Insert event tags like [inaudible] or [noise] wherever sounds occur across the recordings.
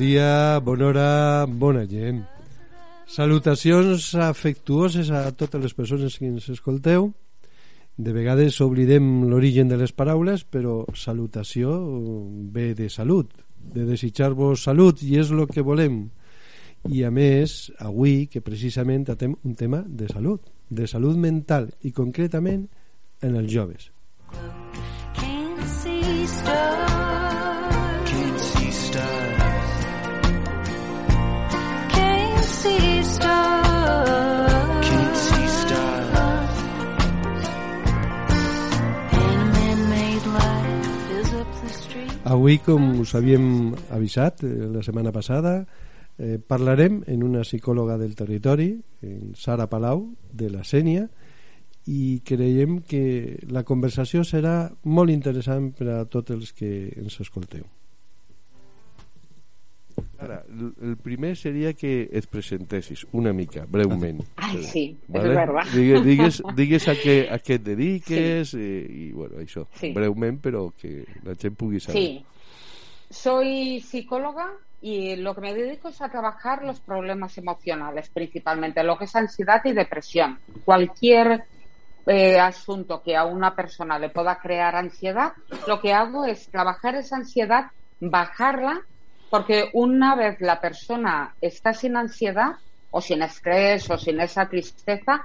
Dia, bona hora, bona gent. Salutacions afectuoses a totes les persones que ens escolteu. De vegades oblidem l'origen de les paraules, però salutació ve de salut, de desitjar-vos salut, i és el que volem. I a més, avui, que precisament atem un tema de salut, de salut mental, i concretament en els joves. Can't see stars. Avui, com us havíem avisat eh, la setmana passada, eh, parlarem en una psicòloga del territori, en Sara Palau, de la Sènia, i creiem que la conversació serà molt interessant per a tots els que ens escolteu. Ara, el primer seria que et presentessis una mica, breument. Ay, sí, es verdad. Digues, digues, digues a, què, a què et dediques eh, i, bueno, això, Sí. breument, però que la gent pugui saber. Sí. Soy psicóloga y lo que me dedico es a trabajar los problemas emocionales, principalmente lo que es ansiedad y depresión. Cualquier eh, asunto que a una persona le pueda crear ansiedad, lo que hago es trabajar esa ansiedad, bajarla, porque una vez la persona está sin ansiedad o sin estrés o sin esa tristeza,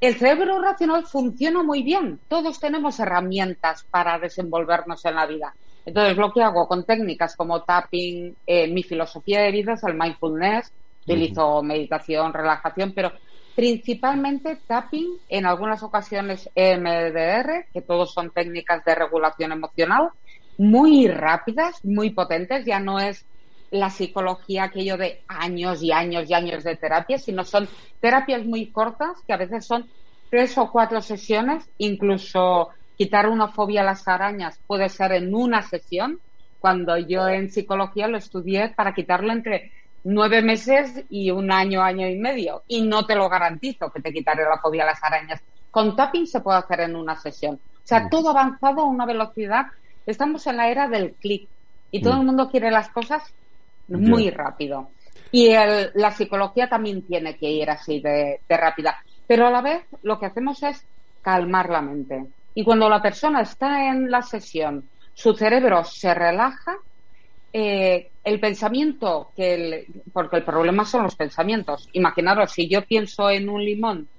el cerebro racional funciona muy bien. Todos tenemos herramientas para desenvolvernos en la vida. Entonces, lo que hago con técnicas como tapping, eh, mi filosofía de vida es el mindfulness, utilizo meditación, relajación, pero principalmente tapping, en algunas ocasiones EMDR, que todos son técnicas de regulación emocional, muy rápidas, muy potentes, ya no es la psicología aquello de años y años y años de terapia, sino son terapias muy cortas que a veces son tres o cuatro sesiones, incluso quitar una fobia a las arañas puede ser en una sesión, cuando yo en psicología lo estudié para quitarlo entre nueve meses y un año, año y medio, y no te lo garantizo que te quitaré la fobia a las arañas. Con tapping se puede hacer en una sesión. O sea, todo avanzado a una velocidad. Estamos en la era del clic y todo Mm. el mundo quiere las cosas muy rápido. Y el- la psicología también tiene que ir así de, de rápida. Pero a la vez lo que hacemos es calmar la mente. Y cuando la persona está en la sesión, su cerebro se relaja, eh, el pensamiento, que el- porque el problema son los pensamientos. Imaginaros, si yo pienso en un limón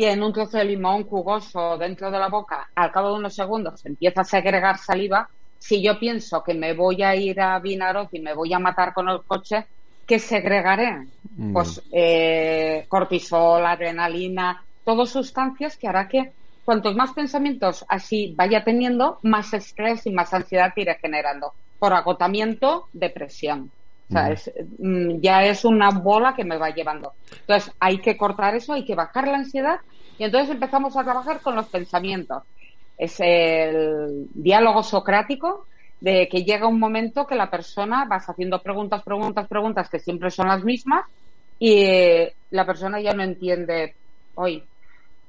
y en un trozo de limón jugoso dentro de la boca, al cabo de unos segundos empieza a segregar saliva, si yo pienso que me voy a ir a Vinaroz y me voy a matar con el coche, ¿qué segregaré? Mm. Pues eh, cortisol, adrenalina, todas sustancias que hará que cuantos más pensamientos así vaya teniendo, más estrés y más ansiedad iré generando. Por agotamiento, depresión. O sea, es, mm, ya es una bola que me va llevando. Entonces, hay que cortar eso, hay que bajar la ansiedad y entonces empezamos a trabajar con los pensamientos. Es el diálogo socrático de que llega un momento que la persona vas haciendo preguntas, preguntas, preguntas que siempre son las mismas y eh, la persona ya no entiende, hoy,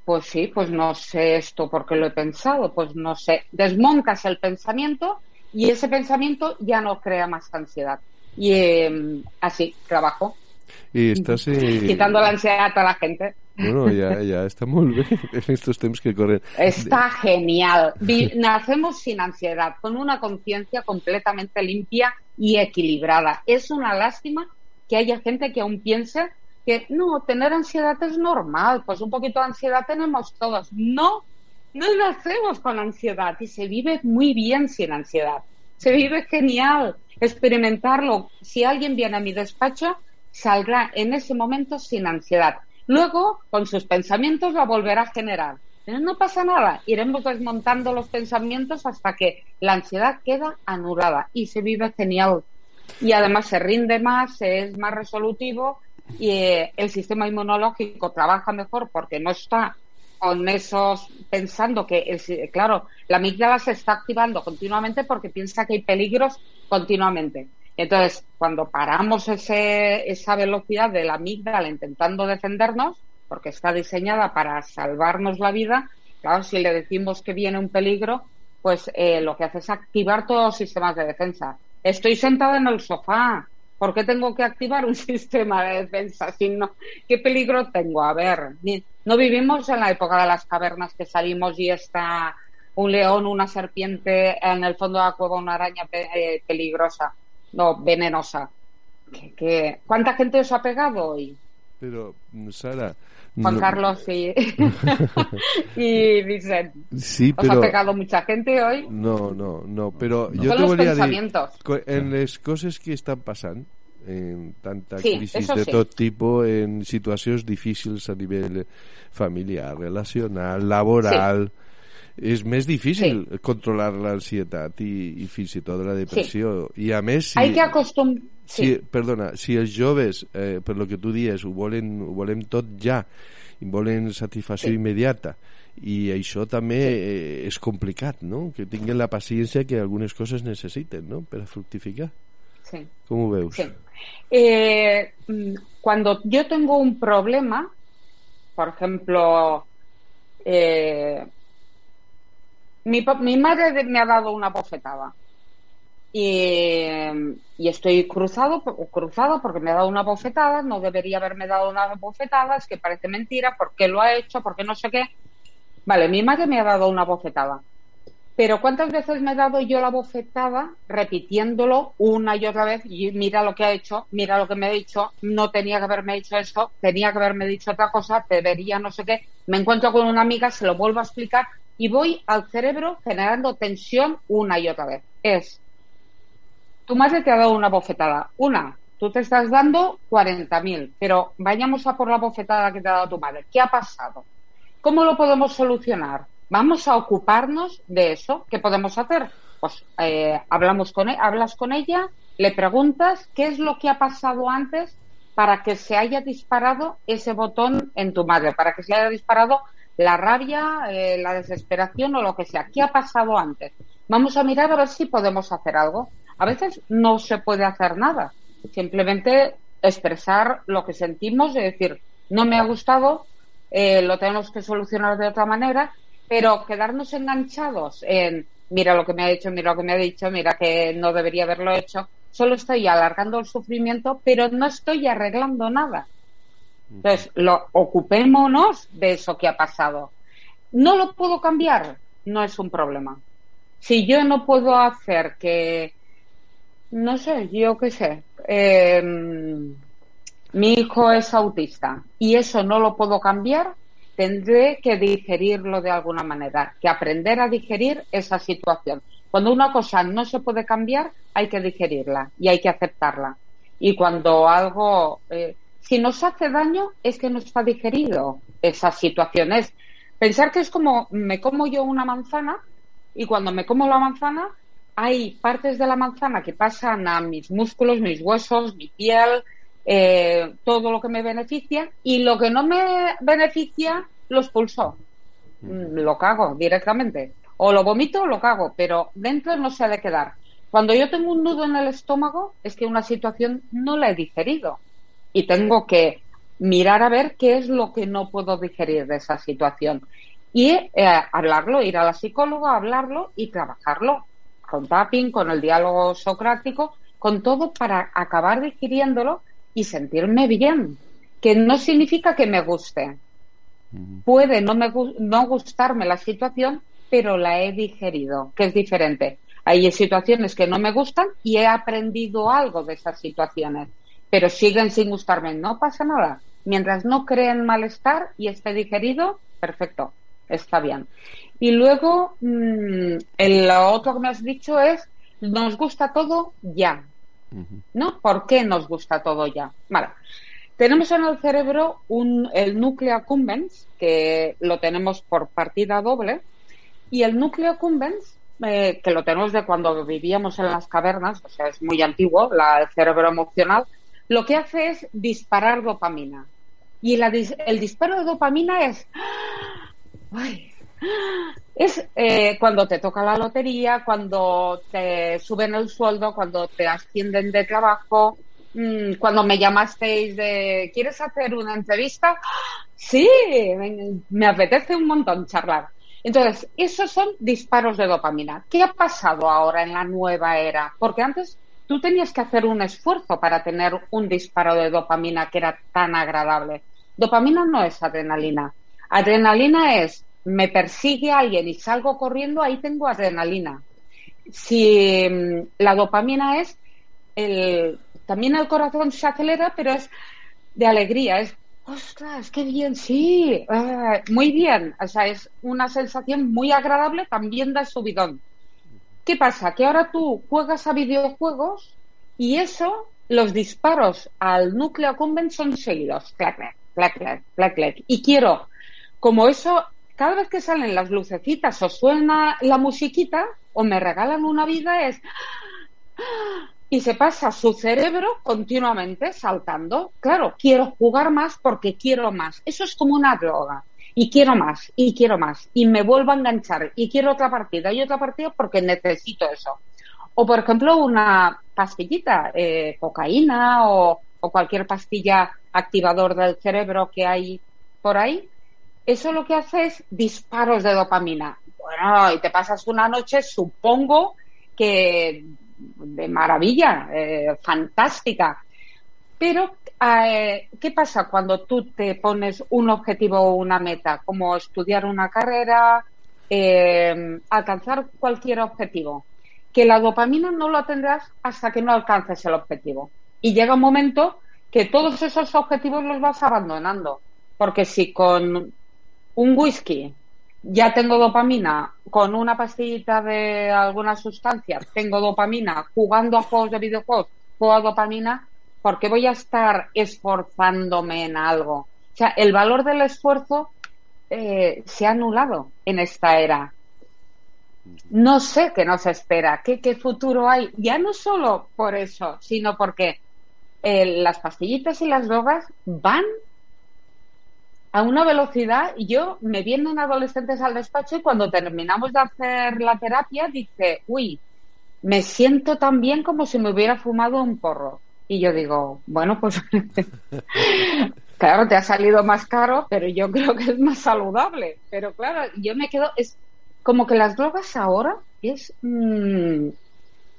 pues sí, pues no sé esto porque lo he pensado, pues no sé. Desmontas el pensamiento y ese pensamiento ya no crea más ansiedad. Y eh, así trabajo, Y estás... eh, [laughs] quitando la ansiedad a la gente. Bueno, ja, ja està molt bé en estos temps que corren. Está genial. Nacemos sin ansiedad, con una conciencia completamente limpia y equilibrada. Es una lástima que haya gente que aún piense que no, tener ansiedad es normal, pues un poquito de ansiedad tenemos todos. No, no nacemos con ansiedad y se vive muy bien sin ansiedad. Se vive genial experimentarlo. Si alguien viene a mi despacho, saldrá en ese momento sin ansiedad. Luego, con sus pensamientos, la volverá a generar. Pero no pasa nada. Iremos desmontando los pensamientos hasta que la ansiedad queda anulada y se vive genial. Y además se rinde más, es más resolutivo y eh, el sistema inmunológico trabaja mejor porque no está con esos pensando que claro la amígdala se está activando continuamente porque piensa que hay peligros continuamente entonces cuando paramos ese, esa velocidad de la amígdala intentando defendernos porque está diseñada para salvarnos la vida claro si le decimos que viene un peligro pues eh, lo que hace es activar todos los sistemas de defensa estoy sentada en el sofá ¿Por qué tengo que activar un [laughs] sistema de defensa? Si no, ¿Qué peligro tengo? A ver, no vivimos en la época de las cavernas que salimos y está un león, una serpiente, en el fondo de la cueva una araña pe- eh, peligrosa, no, venenosa. ¿Qué- qué- ¿Cuánta gente os ha pegado hoy? Però, Sara... Juan no- Carlos y, [laughs] y Vicent. Sí, ¿Os ha pegado mucha gente hoy? No, no, no, però jo Son te los volia dir... pensamientos. co- En les coses que estan passant, en tanta Sí, crisis de sí. tot tipus, en situacions difícils a nivell familiar, relacional, laboral, és més difícil controlar l'ansietat i, i fins i tot la depressió. I a més, si, Hay que acostumbrar. si, perdona, si els joves, eh, per lo que tu dies, ho volen, ho volem tot ja, i volen satisfacció Sí. immediata, i això també eh, és complicat, no? Que tinguin la paciència que algunes coses necessiten, no?, per a fructificar. Sí. Com ho veus? Sí. Eh, cuando yo tengo un problema, por ejemplo, eh, mi, mi madre me ha dado una bofetada y, y estoy cruzado, cruzado porque me ha dado una bofetada, no debería haberme dado una bofetada, es que parece mentira, porque lo ha hecho, porque no sé qué. Vale, mi madre me ha dado una bofetada. Pero ¿cuántas veces me he dado yo la bofetada repitiéndolo una y otra vez? Y mira lo que ha hecho, mira lo que me ha dicho, no tenía que haberme dicho esto, tenía que haberme dicho otra cosa, debería no sé qué. Me encuentro con una amiga, se lo vuelvo a explicar y voy al cerebro generando tensión una y otra vez. Es, tu madre te ha dado una bofetada. Una, tú te estás dando 40.000, pero vayamos a por la bofetada que te ha dado tu madre. ¿Qué ha pasado? ¿Cómo lo podemos solucionar? Vamos a ocuparnos de eso. ¿Qué podemos hacer? Pues eh, hablamos con e- hablas con ella, le preguntas qué es lo que ha pasado antes para que se haya disparado ese botón en tu madre, para que se haya disparado la rabia, eh, la desesperación o lo que sea. ¿Qué ha pasado antes? Vamos a mirar a ver si podemos hacer algo. A veces no se puede hacer nada. Simplemente expresar lo que sentimos y decir, no me ha gustado, eh, lo tenemos que solucionar de otra manera, pero quedarnos enganchados en mira lo que me ha hecho, mira lo que me ha dicho, mira que no debería haberlo hecho, solo estoy alargando el sufrimiento, pero no estoy arreglando nada. Entonces, lo, ocupémonos de eso que ha pasado. ¿No lo puedo cambiar? No es un problema. Si yo no puedo hacer que, no sé, yo qué sé, eh, mi hijo es autista y eso no lo puedo cambiar, tendré que digerirlo de alguna manera, que aprender a digerir esa situación. Cuando una cosa no se puede cambiar, hay que digerirla y hay que aceptarla. Y cuando algo, eh, si nos hace daño, es que no está digerido esa situación. Es pensar que es como me como yo una manzana y cuando me como la manzana hay partes de la manzana que pasan a mis músculos, mis huesos, mi piel, eh, todo lo que me beneficia y lo que no me beneficia lo expulso. Mm, Lo cago directamente. O lo vomito o lo cago, pero dentro no se ha de quedar. Cuando yo tengo un nudo en el estómago es que una situación no la he digerido y tengo que mirar a ver qué es lo que no puedo digerir de esa situación. Y eh, hablarlo, ir a la psicóloga, hablarlo y trabajarlo con tapping, con el diálogo socrático, con todo para acabar digiriéndolo y sentirme bien, que no significa que me guste, Puede no, me, no gustarme la situación, pero la he digerido, que es diferente. Hay situaciones que no me gustan y he aprendido algo de esas situaciones, pero siguen sin gustarme. No pasa nada. Mientras no creen malestar y esté digerido, perfecto, está bien. Y luego, mm, el lo otro que me has dicho es, nos gusta todo ya. ¿No? ¿Por qué nos gusta todo ya? Vale. Tenemos en el cerebro un, el núcleo accumbens, que lo tenemos por partida doble, y el núcleo accumbens, eh, que lo tenemos de cuando vivíamos en las cavernas, o sea, es muy antiguo, la, el cerebro emocional, lo que hace es disparar dopamina. Y la el disparo de dopamina es... Es eh, cuando te toca la lotería, cuando te suben el sueldo, cuando te ascienden de trabajo, mm, cuando me llamasteis de ¿quieres hacer una entrevista? Sí, me, me apetece un montón charlar. Entonces, esos son disparos de dopamina. ¿Qué ha pasado ahora en la nueva era? Porque antes tú tenías que hacer un esfuerzo para tener un disparo de dopamina que era tan agradable. Dopamina no es adrenalina. Adrenalina es me persigue alguien y salgo corriendo, ahí tengo adrenalina. Si mm, la dopamina es el también el corazón se acelera, pero es de alegría, es ostras, qué bien, sí, ah, muy bien. O sea, es una sensación muy agradable, también da subidón. ¿Qué pasa? Que ahora tú juegas a videojuegos y eso, los disparos al núcleo accumbens son seguidos. Clac, clac, clac, clac, clac, clac. Y quiero, como eso, cada vez que salen las lucecitas o suena la musiquita o me regalan una vida es y se pasa su cerebro continuamente saltando. Claro, quiero jugar más porque quiero más. Eso es como una droga. Y quiero más, y quiero más. Y me vuelvo a enganchar. Y quiero otra partida y otra partida porque necesito eso. O, por ejemplo, una pastillita, eh, cocaína o, cualquier pastilla activador del cerebro que hay por ahí. Eso lo que hace es disparos de dopamina. Bueno, y te pasas una noche, supongo que de maravilla, eh, fantástica. Pero, eh, ¿qué pasa cuando tú te pones un objetivo o una meta, como estudiar una carrera, eh, alcanzar cualquier objetivo? Que la dopamina no la tendrás hasta que no alcances el objetivo. Y llega un momento que todos esos objetivos los vas abandonando. Porque si con un whisky ya tengo dopamina, con una pastillita de alguna sustancia tengo dopamina, jugando a juegos de videojuegos juego dopamina, ¿por qué voy a estar esforzándome en algo? O sea, el valor del esfuerzo eh, se ha anulado en esta era. No sé qué nos espera, qué, qué futuro hay, ya no solo por eso, sino porque eh, las pastillitas y las drogas van a una velocidad y yo me vienen adolescentes al despacho y cuando terminamos de hacer la terapia dice, uy, me siento tan bien como si me hubiera fumado un porro. Y yo digo, bueno, pues [laughs] claro, te ha salido más caro, pero yo creo que es más saludable. Pero claro, yo me quedo, es como que las drogas ahora es mm,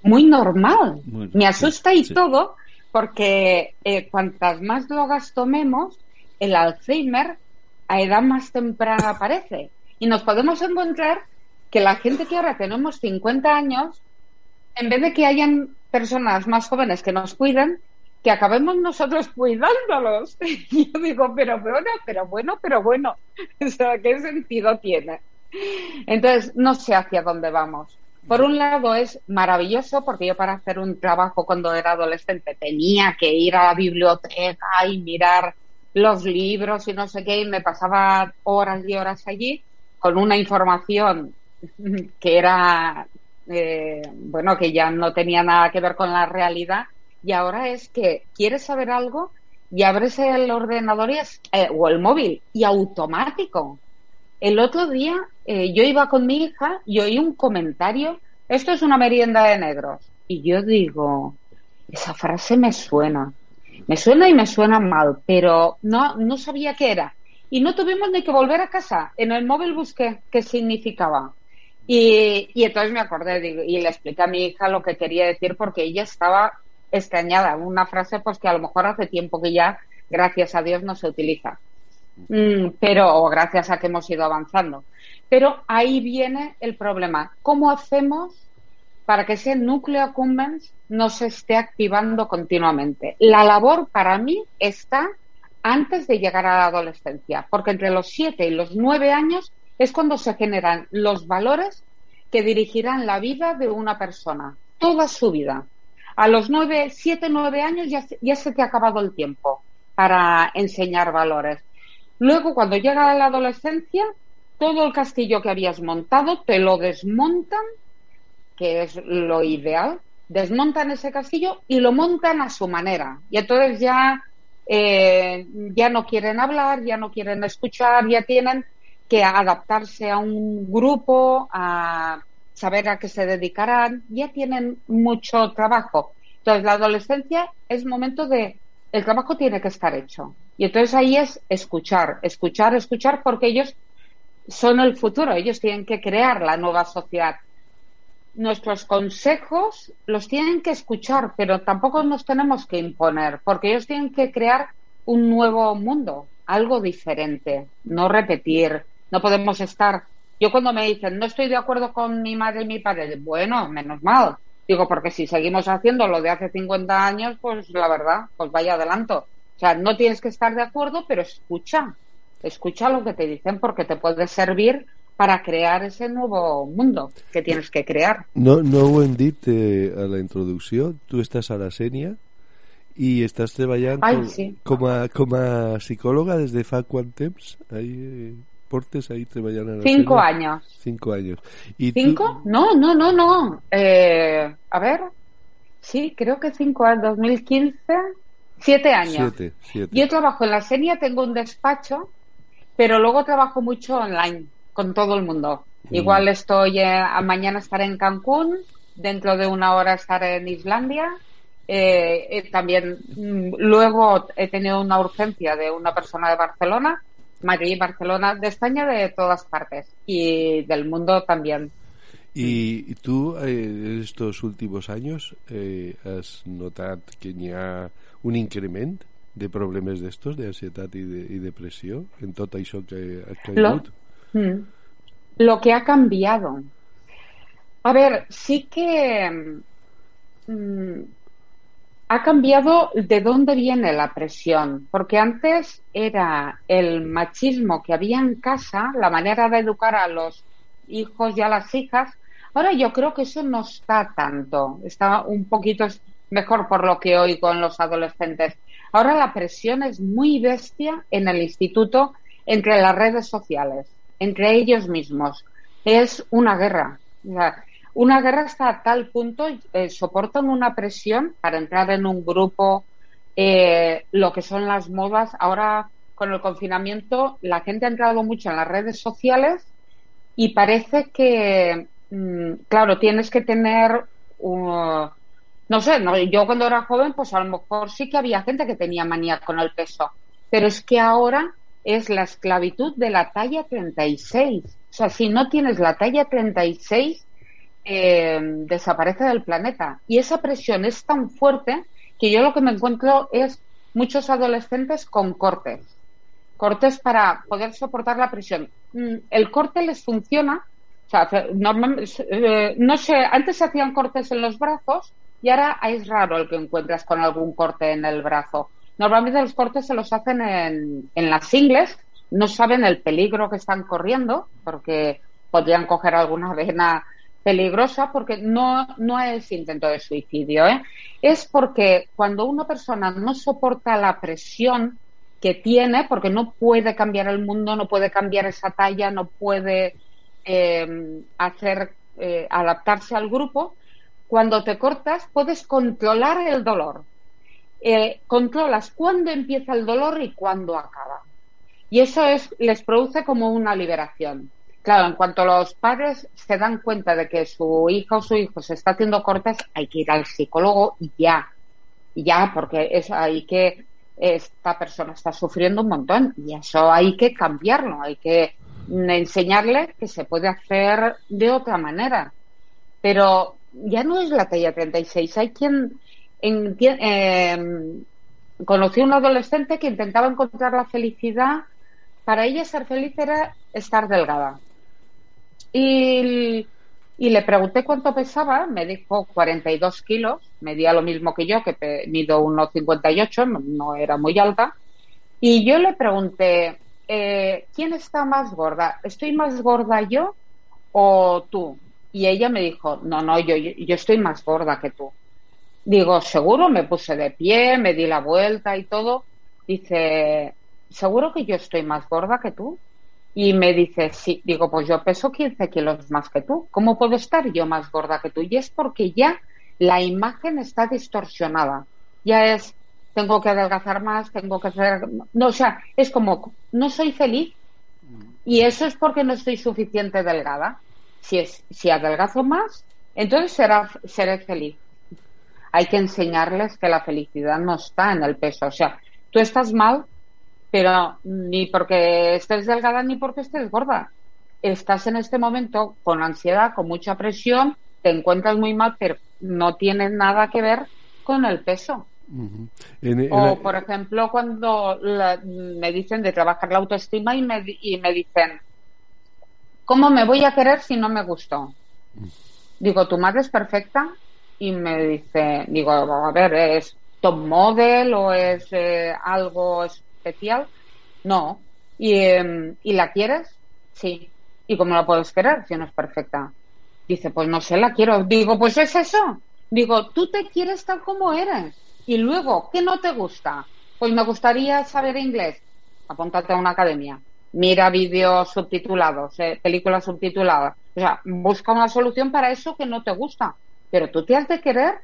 muy normal. Me asusta sí, y sí. todo porque eh, cuantas más drogas tomemos, el Alzheimer a edad más temprana aparece. Y nos podemos encontrar que la gente que ahora tenemos 50 años, en vez de que hayan personas más jóvenes que nos cuiden, que acabemos nosotros cuidándolos. [laughs] Y yo digo, pero bueno, pero bueno, pero bueno. [laughs] O sea, ¿qué sentido tiene? Entonces, no sé hacia dónde vamos. Por un lado es maravilloso porque yo para hacer un trabajo cuando era adolescente tenía que ir a la biblioteca y mirar los libros y no sé qué y me pasaba horas y horas allí con una información [laughs] que era eh, bueno que ya no tenía nada que ver con la realidad y ahora es que quieres saber algo y abres el ordenador y es, eh, o el móvil y automático el otro día eh, yo iba con mi hija y oí un comentario, esto es una merienda de negros. Y yo digo, esa frase me suena. Me suena y me suena mal, pero no, no sabía qué era. Y no tuvimos ni que volver a casa. En el móvil busqué qué significaba. Y, entonces me acordé y le expliqué a mi hija lo que quería decir porque ella estaba extrañada. Una frase pues que a lo mejor hace tiempo que ya, gracias a Dios, no se utiliza. Mm, pero o gracias a que hemos ido avanzando. Pero ahí viene el problema. ¿Cómo hacemos para que ese núcleo accumbens no se esté activando continuamente? La labor para mí está antes de llegar a la adolescencia, porque entre los siete y los nueve años es cuando se generan los valores que dirigirán la vida de una persona, toda su vida. A los nueve, siete, nueve años ya, se- ya se te ha acabado el tiempo para enseñar valores. Luego, cuando llega la adolescencia, todo el castillo que habías montado te lo desmontan, que es lo ideal, desmontan ese castillo y lo montan a su manera. Y entonces ya, eh, ya no quieren hablar, ya no quieren escuchar, ya tienen que adaptarse a un grupo, a saber a qué se dedicarán, ya tienen mucho trabajo. Entonces, la adolescencia es momento de, el trabajo tiene que estar hecho. Y entonces ahí es escuchar, escuchar, escuchar, porque ellos son el futuro, ellos tienen que crear la nueva sociedad. Nuestros consejos los tienen que escuchar, pero tampoco nos tenemos que imponer, porque ellos tienen que crear un nuevo mundo, algo diferente, no repetir. No podemos estar. Yo cuando me dicen no estoy de acuerdo con mi madre y mi padre, bueno, menos mal. Digo, porque si seguimos haciendo lo de hace 50 años, pues la verdad, pues vaya adelanto. O sea, no tienes que estar de acuerdo, pero escucha. Escucha lo que te dicen porque te puede servir para crear ese nuevo mundo que tienes que crear. No, no ho hem dit eh, a la introducció, tu estàs a la Sènia i estàs treballant Ai, com, sí. com, a, com a psicòloga des de fa quant temps? Ahí, eh, portes ahí treballant a la Cinco años. Cinco años. ¿Y ¿Cinco? Tú, No, no, no, no. Eh, a ver. Sí, creo que cinco años. 2015. Siete años. siete, siete. Yo trabajo en la Senia, tengo un despacho, pero luego trabajo mucho online con todo el mundo. Mm. Igual estoy, eh, a mañana estaré en Cancún, dentro de una hora estaré en Islandia. Eh, eh, también mm, luego he tenido una urgencia de una persona de Barcelona, Madrid, Barcelona, de España, de todas partes y del mundo también. Y, tú, eh, en estos últimos años, eh, has notat que hi ha un increment de problemes d'estos, d'ansietat i, de, i depressió, en tot això que ha Lo, caigut? Mm. Lo que ha cambiado. A ver, sí que mm, ha cambiado de dónde viene la presión, porque antes era el machismo que había en casa, la manera de educar a los hijos y a las hijas. Ahora yo creo que eso no está tanto, está un poquito mejor por lo que oigo en los adolescentes. Ahora la presión es muy bestia en el instituto entre las redes sociales, entre ellos mismos. Es una guerra. Una guerra hasta tal punto, eh, soportan una presión para entrar en un grupo, eh, lo que son las modas. Ahora, con el confinamiento, la gente ha entrado mucho en las redes sociales y parece que, mm, claro, tienes que tener no sé, no, yo cuando era joven, pues a lo mejor sí que había gente que tenía manía con el peso, pero es que ahora es la esclavitud de la talla 36. O sea, si no tienes la talla 36, eh, desaparece del planeta. Y esa presión es tan fuerte que yo lo que me encuentro es muchos adolescentes con cortes. Cortes para poder soportar la presión. Mm, El corte les funciona. O sea, eh, no sé, antes se hacían cortes en los brazos y ahora es raro el que encuentras con algún corte en el brazo. Normalmente los cortes se los hacen en, en las ingles, no saben el peligro que están corriendo porque podrían coger alguna vena peligrosa porque no, no es intento de suicidio, ¿eh? es porque cuando una persona no soporta la presión que tiene, porque no puede cambiar el mundo, no puede cambiar esa talla, no puede eh, hacer eh, adaptarse al grupo, cuando te cortas puedes controlar el dolor. Controlas cuándo empieza el dolor y cuándo acaba. Y eso es, les produce como una liberación. Claro, en cuanto los padres se dan cuenta de que su hija o su hijo se está haciendo cortes, hay que ir al psicólogo ya. Ya, porque es ahí que esta persona está sufriendo un montón y eso hay que cambiarlo, hay que enseñarle que se puede hacer de otra manera. Pero ya no es la talla 36, hay quien enti- eh, conocí a un adolescente que intentaba encontrar la felicidad para ella ser feliz era estar delgada. Y, le pregunté cuánto pesaba, me dijo 42 kilos, medía lo mismo que yo, que mido 1,58, no, no era muy alta. Y yo le pregunté, eh, ¿quién está más gorda? ¿Estoy más gorda yo o tú? Y ella me dijo, no, no, yo, yo estoy más gorda que tú. Digo, seguro, me puse de pie, me di la vuelta y todo. Dice, ¿seguro que yo estoy más gorda que tú? Y me dice, sí, digo, pues yo peso 15 kilos más que tú. ¿Cómo puedo estar yo más gorda que tú? Y es porque ya la imagen está distorsionada. Ya es, tengo que adelgazar más, tengo que hacer... No, o sea, es como, no soy feliz. Y eso es porque no estoy suficiente delgada. Si, es, si adelgazo más, entonces será, seré feliz. Hay que enseñarles que la felicidad no está en el peso. O sea, tú estás mal, pero ni porque estés delgada ni porque estés gorda. Estás en este momento con ansiedad, con mucha presión, te encuentras muy mal, pero no tiene nada que ver con el peso. Ujú. En- en O, la- por ejemplo, cuando la- me dicen de trabajar la autoestima y me, y me dicen, ¿cómo me voy a querer si no me gustó? Digo, ¿tu madre es perfecta? Y me dice, digo, a ver, ¿es top model o es eh, algo especial? No. ¿Y, em, ¿Y la quieres? Sí. ¿Y cómo la puedes querer si no es perfecta? Dice, pues no sé, la quiero. Digo, pues es eso. Digo, tú te quieres tal como eres. Y luego, ¿qué no te gusta? Pues me gustaría saber inglés. Apúntate a una academia. Mira vídeos subtitulados, eh, películas subtituladas. O sea, busca una solución para eso que no te gusta. Pero tú te has de querer,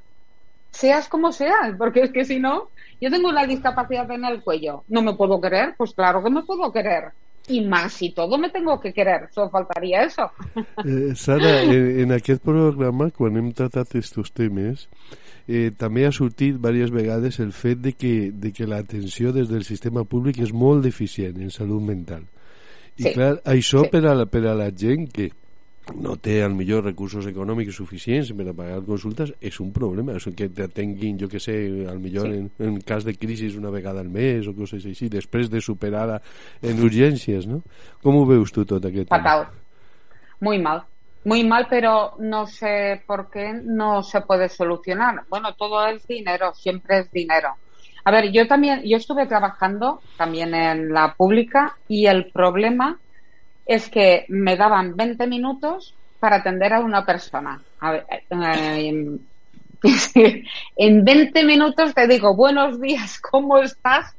seas como seas, porque es que si no, yo tengo una discapacidad en el cuello. ¿No me puedo querer? Pues claro que me puedo querer. Y más si todo me tengo que querer. Solo faltaría eso. [laughs] Eh, Sara, en, en aquest programa, quan hem tratat estos temes, eh, també ha sortit diverses vegades el fet de que, de que l'atenció des del sistema públic és molt deficient en salut mental. I Sí. clar, això Sí. per, a la, per a la gent que no té al millor recursos econòmics suficients per a pagar consultes és un problema, és que t'atenguin jo que sé, al millor Sí. en, en cas de crisi una vegada al mes o coses així, després de superar en urgències, no? Com ho veus tu tot aquest tema? Fatal. Muy mal. Muy mal, pero no sé por qué no se puede solucionar. Bueno, todo es dinero, siempre es dinero. A ver, yo también, yo estuve trabajando también en la pública y el problema es que me daban 20 minutos para atender a una persona. Eh, [laughs] en 20 minutos te digo, buenos días, ¿cómo estás?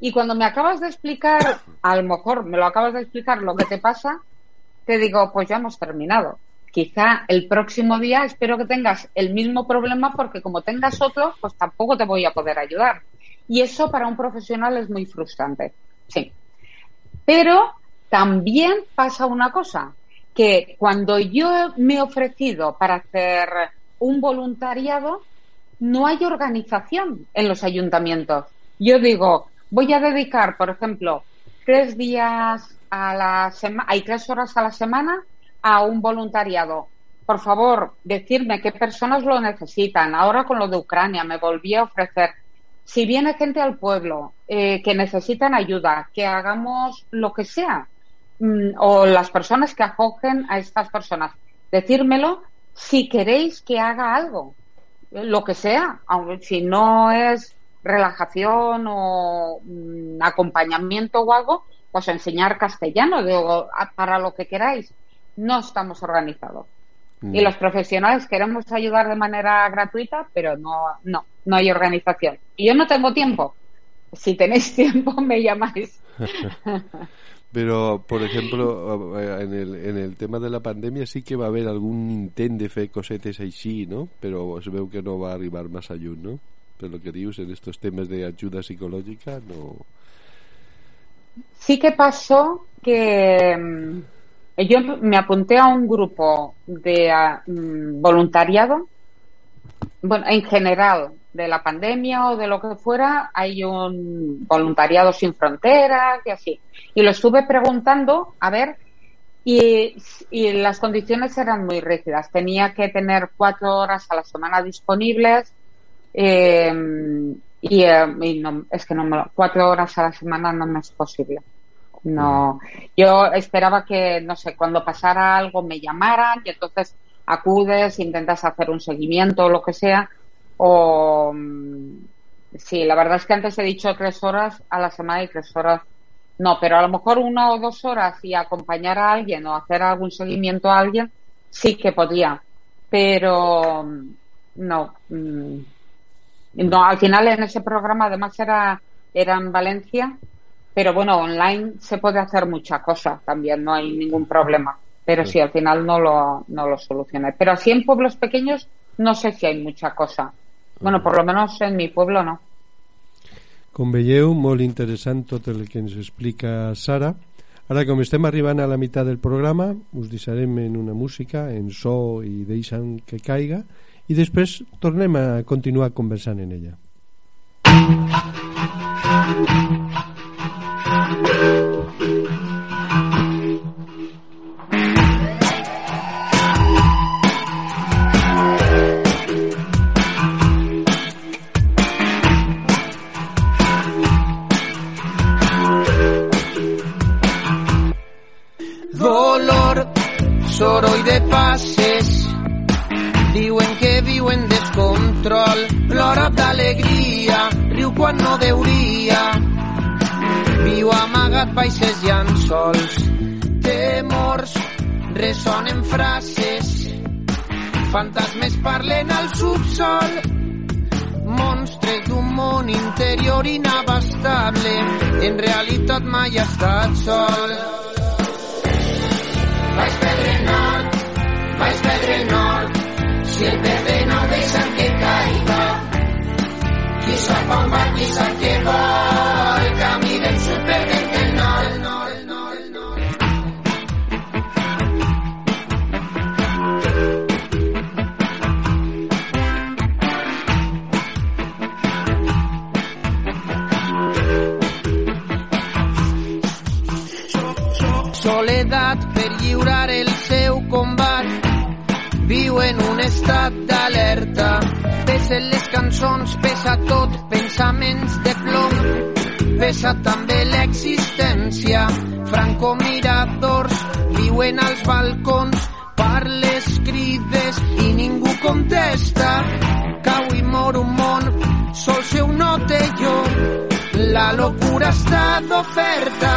Y cuando me acabas de explicar, a lo mejor me lo acabas de explicar lo que te pasa, te digo, pues ya hemos terminado. Quizá el próximo día espero que tengas el mismo problema porque como tengas otro, pues tampoco te voy a poder ayudar. Y eso para un profesional es muy frustrante. Sí. Pero también pasa una cosa, que cuando yo me he ofrecido para hacer un voluntariado, no hay organización en los ayuntamientos. Yo digo, voy a dedicar, por ejemplo, tres días a la semana, hay tres horas a la semana a un voluntariado. Por favor, decirme qué personas lo necesitan. Ahora con lo de Ucrania me volví a ofrecer. Si viene gente al pueblo eh, que necesitan ayuda, que hagamos lo que sea, mm, o las personas que acogen a estas personas, decírmelo si queréis que haga algo, lo que sea, aunque si no es relajación o mm, acompañamiento o algo, pues enseñar castellano, digo, para lo que queráis. No estamos organizados. Y los profesionales queremos ayudar de manera gratuita, pero no, no, no hay organización. Y yo no tengo tiempo. Si tenéis [laughs] tiempo, me llamáis. [laughs] Però, per exemple, eh, en el, en el tema de la pandèmia sí que va haver algun intent de fer cosetes així, no? Però es veu que no va arribar massa lluny, no? Per lo que dius, en estos temes de ayuda psicològica, no... Sí que pasó que mm, yo me apunté a un grupo de ah, mm, voluntariado. Bueno, en general, de la pandemia o de lo que fuera, hay un voluntariado sin fronteras y así. Y lo estuve preguntando, a ver, y, y las condiciones eran muy rígidas. Tenía que tener cuatro horas a la semana disponibles. eh, y, no, es que no me cuatro horas a la semana no me es posible. No, yo esperaba que, no sé, cuando pasara algo me llamaran y entonces acudes, intentas hacer un seguimiento o lo que sea. O mm, sí, la verdad es que antes he dicho tres horas a la semana y tres horas no, pero a lo mejor una o dos horas y acompañar a alguien o hacer algún seguimiento a alguien sí que podía, pero mm, no. mm, No, al final en ese programa además era, era en Valencia, pero bueno, online se puede hacer mucha cosa también, no hay ningún problema. Pero sí, al final no lo, no lo solucioné. Pero así en pueblos pequeños no sé si hay mucha cosa. Bueno, por lo menos en mi pueblo no. Com veieu, molt interessant tot el que ens explica Sara. Ara, com estem arribant a la meitat del programa, us deixarem en una música, en so i deixant que caiga, i després tornem a continuar conversant en ella. dolor, soroll de passes. Diuen que viu en descontrol, plora d'alegria, riu quan no deuria. Viu amagat baix els llençols, temors, ressonen frases, fantasmes parlen al subsol, monstres d'un món interior inabastable, en realitat mai ha estat sol. Nord, vaig perdre el nord, si el perdre no deixen que caiga. Qui sap on va, qui sap què el camí del sud perdent el nord, el nord. Soledat per el viu en un estat d'alerta. Pesen les cançons, pesa tot pensaments de plom. Pesa també l'existència. Francomiradors viuen als balcons parles, crides i ningú contesta. Cau i mor un món sol seu no té jo la locura està d'oferta.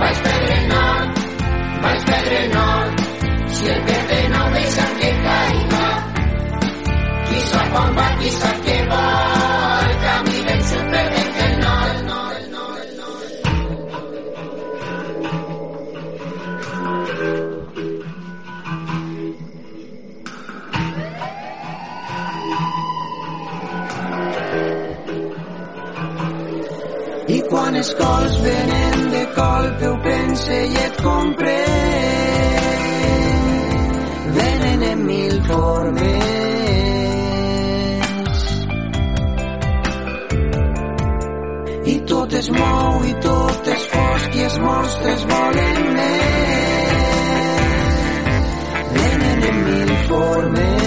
Vaig perdre el nord, si el Qui sap on va, qui sap què vol, el camí del sud perdent el nord, el nord, el nord, el nord. I quan els cols venen de colp ho pense i et compre es mou i tot és fosc i els monstres volen més. Venen en mil formes.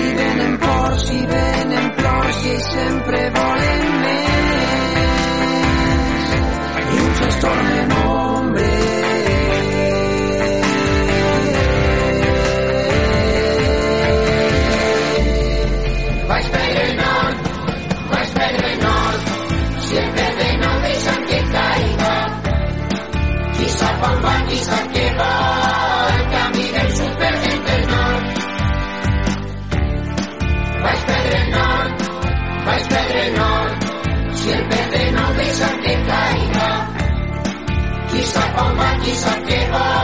I venen ports i venen plors i sempre sap on va, qui sap què vol,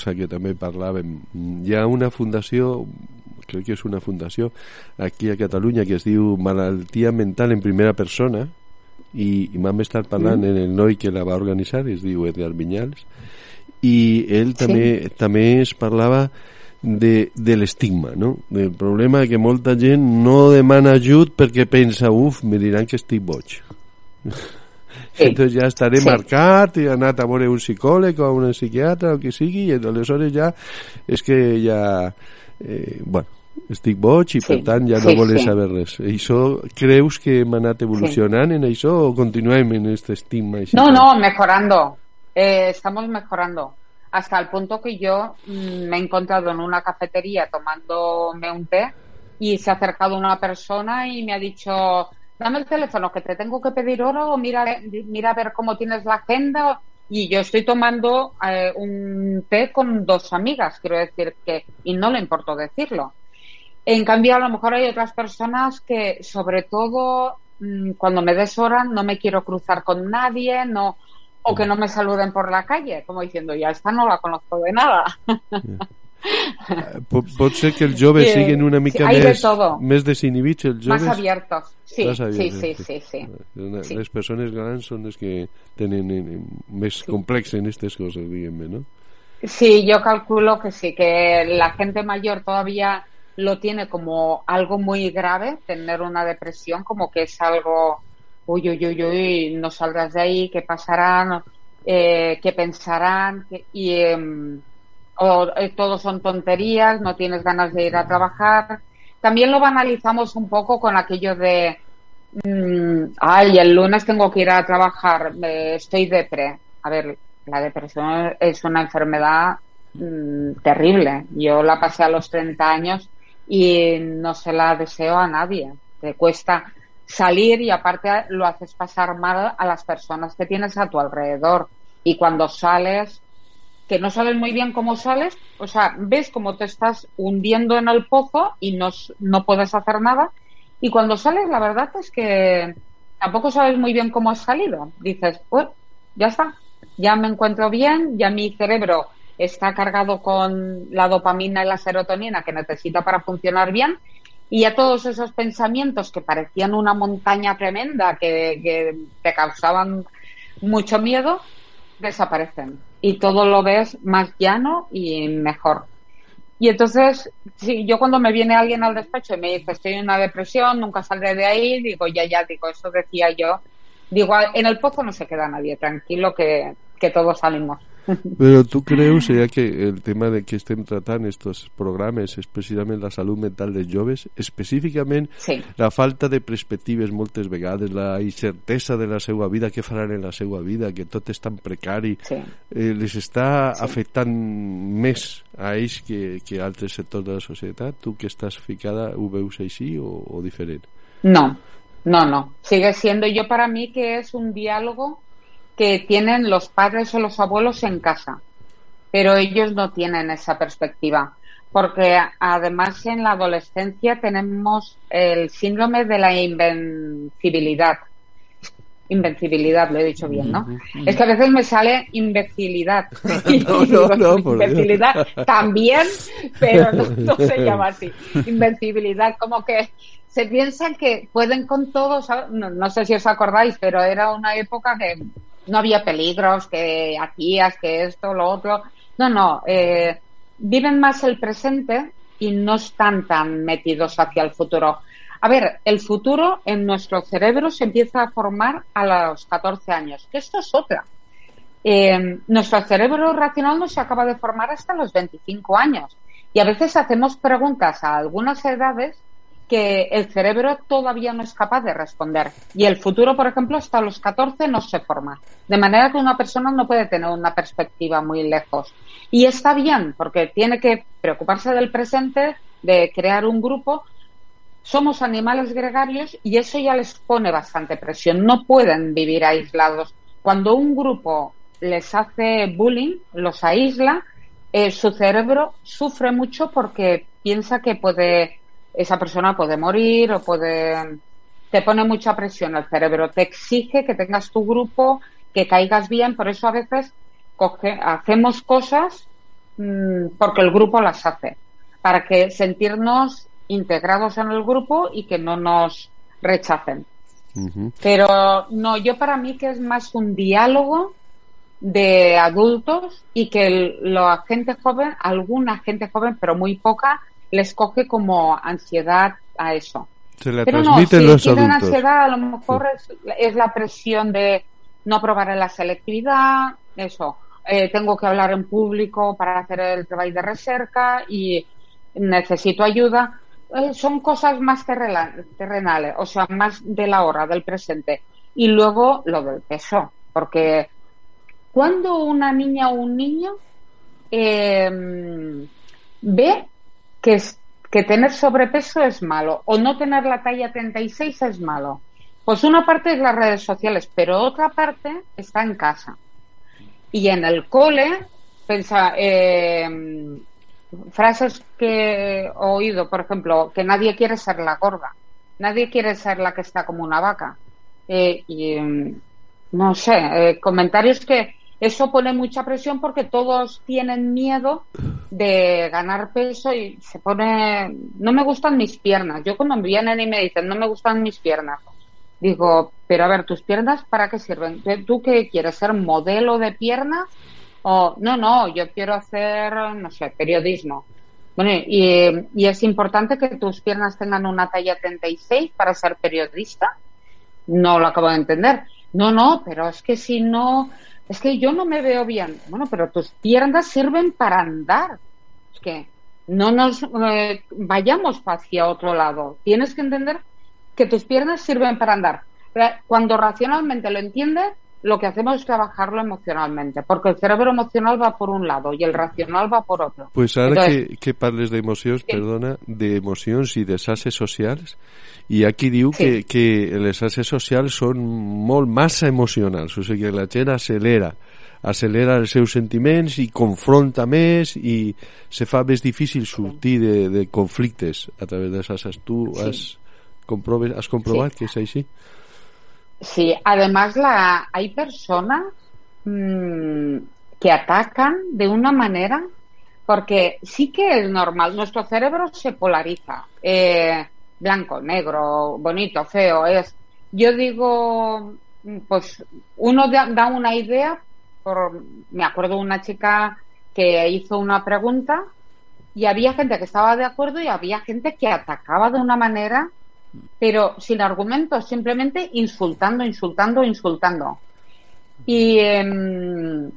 cosa que també parlàvem. Hi ha una fundació, crec que és una fundació, aquí a Catalunya que es diu Malaltia Mental en Primera Persona i, i m'han estat parlant en el noi que la va organitzar, es diu Edgar Vinyals, i ell també, també es parlava de, de l'estigma, no? del problema que molta gent no demana ajut perquè pensa, uf, me diran que estic boig. [laughs] Sí. Entonces ja estaré Sí. marcat i he anat a veure un psicòleg o un psiquiatre o que sigui i aleshores ja és que ja eh, bueno, estic boig i Sí. per tant ja no Sí, voler sí. saber res. Això creus que hem anat evolucionant en això o continuem en este estigma? No, no, mejorando. Eh, estamos mejorando. Hasta el punto que yo mm, me he encontrado en una cafetería tomándome un té y se ha acercado una persona y me ha dicho, dame el teléfono que te tengo que pedir ahora o mira, mira a ver cómo tienes la agenda. Y yo estoy tomando eh, un té con dos amigas, quiero decir que, y no le importó decirlo. En cambio, a lo mejor hay otras personas que, sobre todo, mm, cuando me des hora, no me quiero cruzar con nadie, no, o que no me saluden por la calle, como diciendo, ya esta no la conozco de nada. Pot, pot ser que els joves Sí, siguin una mica sí, hay de més, todo. més desinhibits, els Más joves? abiertos. Sí, Más sí, abiertos, sí, sí, sí. Sí. Les persones grans són les que tenen eh, més complex en aquestes coses, diguem-ne, no? Sí, yo calculo que sí, que la gente mayor todavía lo tiene como algo muy grave, tener una depresión, como que es algo, uy, uy, uy, uy, no salgas de ahí, qué pasarán, eh, qué pensarán, y em, o, eh, todo son tonterías, no tienes ganas de ir a trabajar. También lo banalizamos un poco con aquello de, mm, ay, el lunes tengo que ir a trabajar, eh, estoy depre. A ver, la depresión es una enfermedad mm, terrible. Yo la pasé a los 30 años y no se la deseo a nadie. Te cuesta salir y aparte lo haces pasar mal a las personas que tienes a tu alrededor. Y cuando sales, que no sabes muy bien cómo sales, o sea, ves cómo te estás hundiendo en el pozo y no, no puedes hacer nada. Y cuando sales, la verdad es que tampoco sabes muy bien cómo has salido. Dices, pues ya está, ya me encuentro bien, ya mi cerebro está cargado con la dopamina y la serotonina que necesita para funcionar bien. Y ya todos esos pensamientos que parecían una montaña tremenda, que, que te causaban mucho miedo, desaparecen. Y todo lo ves más llano y mejor. Y entonces, si yo cuando me viene alguien al despacho y me dice estoy en una depresión, nunca saldré de ahí, digo ya, ya, digo, eso decía yo. Digo, en el pozo no se queda nadie, tranquilo que, que todos salimos. Però tu creus ja que el tema de que estem tratant estos programes és precisament la salut mental dels joves, específicament Sí. la falta de perspectives moltes vegades, la incertesa de la seva vida, què faran en la seva vida, que tot és tan precari, Sí. eh, les està afectant més a ells que, que a altres sectors de la societat? Tu que estàs ficada ho veus així o, o diferent? No, no, no. Sigue siendo yo para mí que es un diálogo que tienen los padres o los abuelos en casa, pero ellos no tienen esa perspectiva, porque además en la adolescencia tenemos el síndrome de la invencibilidad. Invencibilidad, lo he dicho bien, ¿no? Es que a veces me sale imbecilidad. [laughs] No, no, [laughs] no, también, pero no, no se [laughs] llama así. Invencibilidad, como que se piensan que pueden con todo, ¿sabes? no, no sé si os acordáis, pero era una época que no había peligros, que hacías, que esto, lo otro. No, no, eh, viven más el presente y no están tan metidos hacia el futuro. A ver, el futuro en nuestro cerebro se empieza a formar a los 14 años, que esto es otra. Eh, nuestro cerebro racional no se acaba de formar hasta los 25 años. Y a veces hacemos preguntas a algunas edades que el cerebro todavía no es capaz de responder. Y el futuro, por ejemplo, hasta los 14 no se forma. De manera que una persona no puede tener una perspectiva muy lejos. Y está bien, porque tiene que preocuparse del presente, de crear un grupo. Somos animales gregarios y eso ya les pone bastante presión. No pueden vivir aislados. Cuando un grupo les hace bullying, los aísla, eh, su cerebro sufre mucho porque piensa que puede esa persona puede morir o puede te pone mucha presión al cerebro, te exige que tengas tu grupo, que caigas bien, por eso a veces coge, hacemos cosas mmm, porque el grupo las hace, para que sentirnos integrados en el grupo y que no nos rechacen. Uh -huh. Pero no, yo para mí que es más un diálogo de adultos y que el, la gente joven, alguna gente joven, pero muy poca, les coge como ansiedad a eso. Se la Pero no, si los tienen adultos. ansiedad, a lo mejor es, es la presión de no aprobar la selectividad, eso. Eh, tengo que hablar en público para hacer el trabajo de recerca y necesito ayuda. Eh, son cosas más terrenales, o sea, más de la hora, del presente. Y luego lo del peso, porque cuando una niña o un niño eh, ve que, tener sobrepeso es malo o no tener la talla 36 es malo. Pues una parte es las redes sociales, pero otra parte está en casa. Y en el cole, pensa, eh, frases que he oído, por ejemplo, que nadie quiere ser la gorda, nadie quiere ser la que está como una vaca. Eh, y mm, no sé, eh, comentarios que eso pone mucha presión porque todos tienen miedo de ganar peso y se pone, no me gustan mis piernas. Yo cuando me vienen y me dicen, no me gustan mis piernas, digo, pero a ver, ¿tus piernas para qué sirven? ¿Tú- ¿Tú qué quieres ser modelo de piernas? O, no, no, yo quiero hacer, no sé, periodismo. Bueno, y, y es importante que tus piernas tengan una talla 36 para ser periodista. No lo acabo de entender. No, no, pero es que si no, es que yo no me veo bien. Bueno, pero tus piernas sirven para andar. Es que no nos eh, vayamos hacia otro lado. Tienes que entender que tus piernas sirven para andar. Cuando racionalmente lo entiendes, lo que hacemos es trabajarlo emocionalmente, porque el cerebro emocional va por un lado y el racional va por otro. Pues Entonces- que, que parles d'emocions, perdona, d'emocions i de xarxes socials, i aquí diu que, Sí. que les xarxes socials són molt massa emocionals, o sigui que la gent acelera, acelera els seus sentiments i confronta més i se fa més difícil sortir de, de conflictes a través de xarxes. Tu Sí. has, comproves, has comprovat que és així? Sí, además la, hay personas mm, que atacan de una manera, porque sí que es normal, nuestro cerebro se polariza, eh, blanco, negro, bonito, feo, es, yo digo, mm, pues uno da, da una idea, por, me acuerdo una chica que hizo una pregunta y había gente que estaba de acuerdo y había gente que atacaba de una manera pero sin argumentos, simplemente insultando, insultando, insultando. Y, em,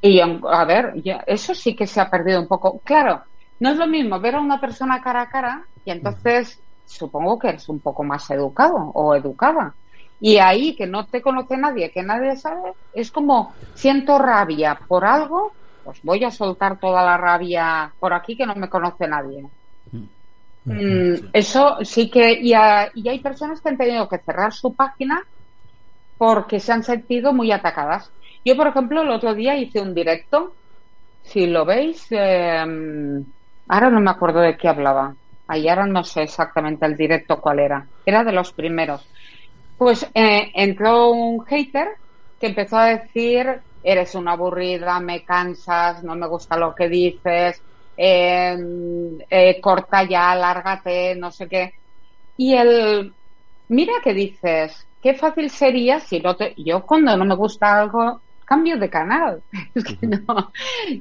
y em, a ver, eso sí que se ha perdido un poco. Claro, no es lo mismo ver a una persona cara a cara y entonces supongo que eres un poco más educado o educada. Y ahí que no te conoce nadie, que nadie sabe, es como siento rabia por algo, pues voy a soltar toda la rabia por aquí que no me conoce nadie. Mm, eso sí que y, a- y hay personas que han tenido que cerrar su página porque se han sentido muy atacadas. Yo, por ejemplo, el otro día hice un directo, si lo veis, eh, ahora no me acuerdo de qué hablaba. Ahí ahora no sé exactamente el directo cuál era. Era de los primeros. Pues eh, entró un hater que empezó a decir, eres una aburrida, me cansas, no me gusta lo que dices, eh, eh, corta ya, lárgate, no sé qué. Y el, mira que dices, qué fácil sería si no te, yo cuando no me gusta algo, cambio de canal. [laughs] Es que no,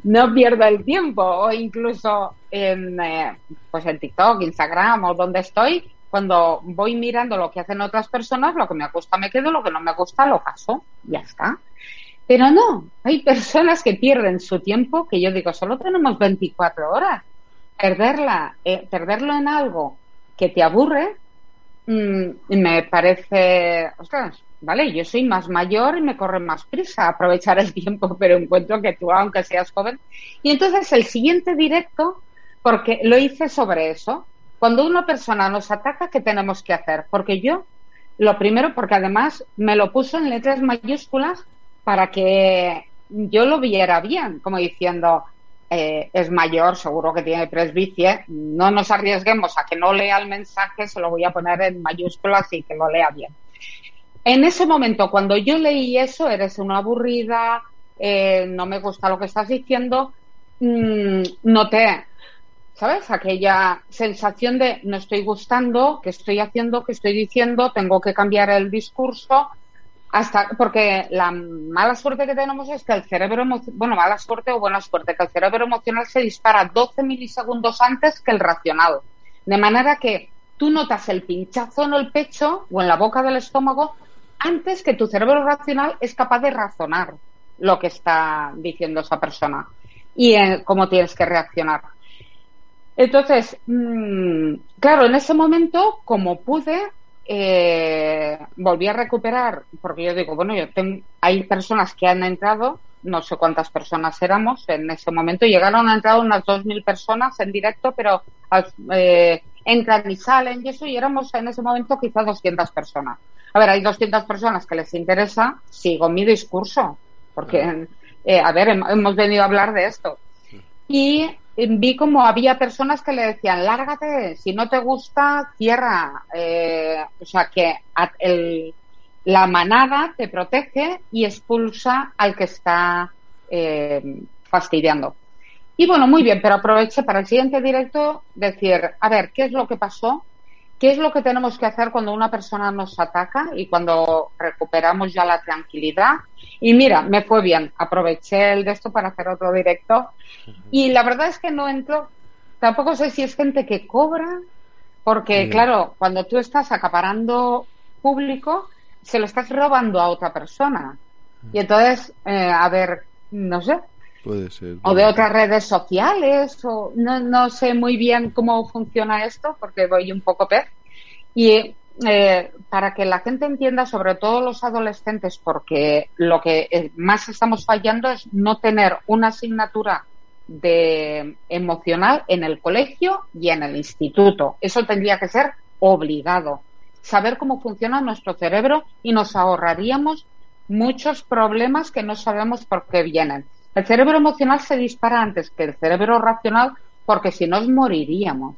no pierdo el tiempo. O incluso en, eh, pues en TikTok, Instagram o donde estoy, cuando voy mirando lo que hacen otras personas, lo que me gusta me quedo, lo que no me gusta lo paso. Ya está. Pero no, hay personas que pierden su tiempo, que yo digo, solo tenemos 24 horas. Perderla, eh, perderlo en algo que te aburre, mm, me parece, ostras, vale, yo soy más mayor y me corre más prisa aprovechar el tiempo, [laughs] pero encuentro que tú, aunque seas joven. Y entonces el siguiente directo, porque lo hice sobre eso, cuando una persona nos ataca, ¿qué tenemos que hacer? Porque yo, lo primero, porque además me lo puso en letras mayúsculas para que yo lo viera bien, como diciendo, eh, es mayor, seguro que tiene presbicie, no nos arriesguemos a que no lea el mensaje, se lo voy a poner en mayúsculas y que lo lea bien. En ese momento, cuando yo leí eso, eres una aburrida, eh, no me gusta lo que estás diciendo, mm, noté, ¿sabes? Aquella sensación de no estoy gustando, qué estoy haciendo, qué estoy diciendo, tengo que cambiar el discurso, hasta porque la mala suerte que tenemos es que el cerebro, bueno, mala suerte o buena suerte, que el cerebro emocional se dispara 12 milisegundos antes que el racional. De manera que tú notas el pinchazo en el pecho o en la boca del estómago antes que tu cerebro racional es capaz de razonar lo que está diciendo esa persona y eh, cómo tienes que reaccionar. Entonces, mm, claro, en ese momento, como pude, eh, volví a recuperar, porque yo digo, bueno, yo tengo, hay personas que han entrado, no sé cuántas personas éramos en ese momento, llegaron a entrar unas 2.000 personas en directo, pero eh, entran y salen y eso, y éramos en ese momento quizás 200 personas. A ver, hay 200 personas que les interesa, sigo mi discurso, porque, eh, a ver, hem- hemos venido a hablar de esto. Y vi como había personas que le decían, lárgate, si no te gusta, cierra. Eh, o sea, que el- la manada te protege y expulsa al que está eh, fastidiando. Y bueno, muy bien, pero aproveché para el siguiente directo decir, a ver, ¿qué es lo que pasó? ¿Qué es lo que tenemos que hacer cuando una persona nos ataca y cuando recuperamos ya la tranquilidad? Y mira, me fue bien. Aproveché el de esto para hacer otro directo. Y la verdad es que no entro. Tampoco sé si es gente que cobra, porque claro, cuando tú estás acaparando público, se lo estás robando a otra persona. Y entonces, eh, a ver, no sé, Puede ser. o de otras redes sociales, o no, no sé muy bien cómo funciona esto, porque voy un poco pez. Y eh, para que la gente entienda, sobre todo los adolescentes, porque lo que eh, más estamos fallando es no tener una asignatura de emocional en el colegio y en el instituto. Eso tendría que ser obligado. Saber cómo funciona nuestro cerebro y nos ahorraríamos muchos problemas que no sabemos por qué vienen. El cerebro emocional se dispara antes que el cerebro racional porque si no moriríamos.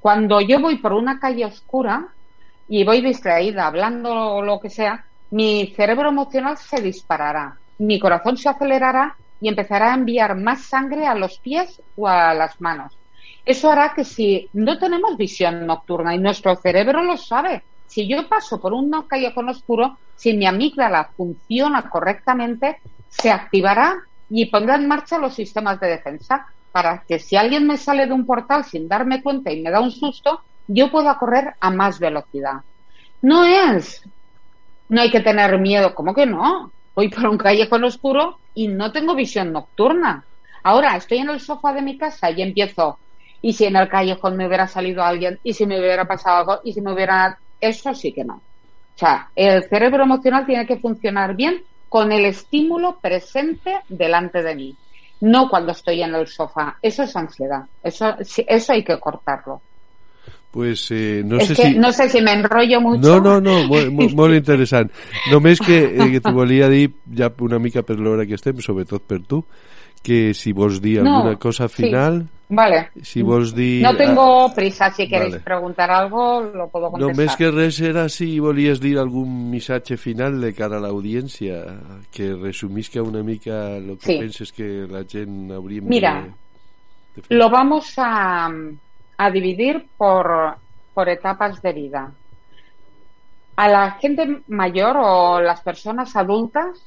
Cuando yo voy por una calle oscura y voy distraída hablando o lo que sea, mi cerebro emocional se disparará, mi corazón se acelerará y empezará a enviar más sangre a los pies o a las manos. Eso hará que si no tenemos visión nocturna y nuestro cerebro lo sabe, si yo paso por un callejón oscuro, si mi amígdala funciona correctamente, se activará y pondrá en marcha los sistemas de defensa para que si alguien me sale de un portal sin darme cuenta y me da un susto, yo pueda correr a más velocidad. No es, no hay que tener miedo, ¿cómo que no? Voy por un callejón oscuro y no tengo visión nocturna. Ahora estoy en el sofá de mi casa y empiezo, y si en el callejón me hubiera salido alguien, y si me hubiera pasado algo, y si me hubiera... Eso sí que no. O sea, el cerebro emocional tiene que funcionar bien con el estímulo presente delante de mí, no cuando estoy en el sofá. Eso es ansiedad. Eso, eso hay que cortarlo. Pues eh, no es sé que si... no sé si me enrollo mucho. No, no, no, molt, molt, [laughs] molt interessant. Només que, eh, que t'ho volia dir ja una mica per l'hora que estem, sobretot per tu, que si vols dir No, alguna cosa sí. final, Vale. si vols dir... No tengo prisa. Si queréis vale. preguntar algo, lo puedo contestar. Només que res era si volies dir algun missatge final de cara a l'audiència, que resumisca una mica el que Sí. penses que la gent hauríem Mira, de. Lo vamos a, a dividir por, por etapas de vida. A la gente mayor o las personas adultas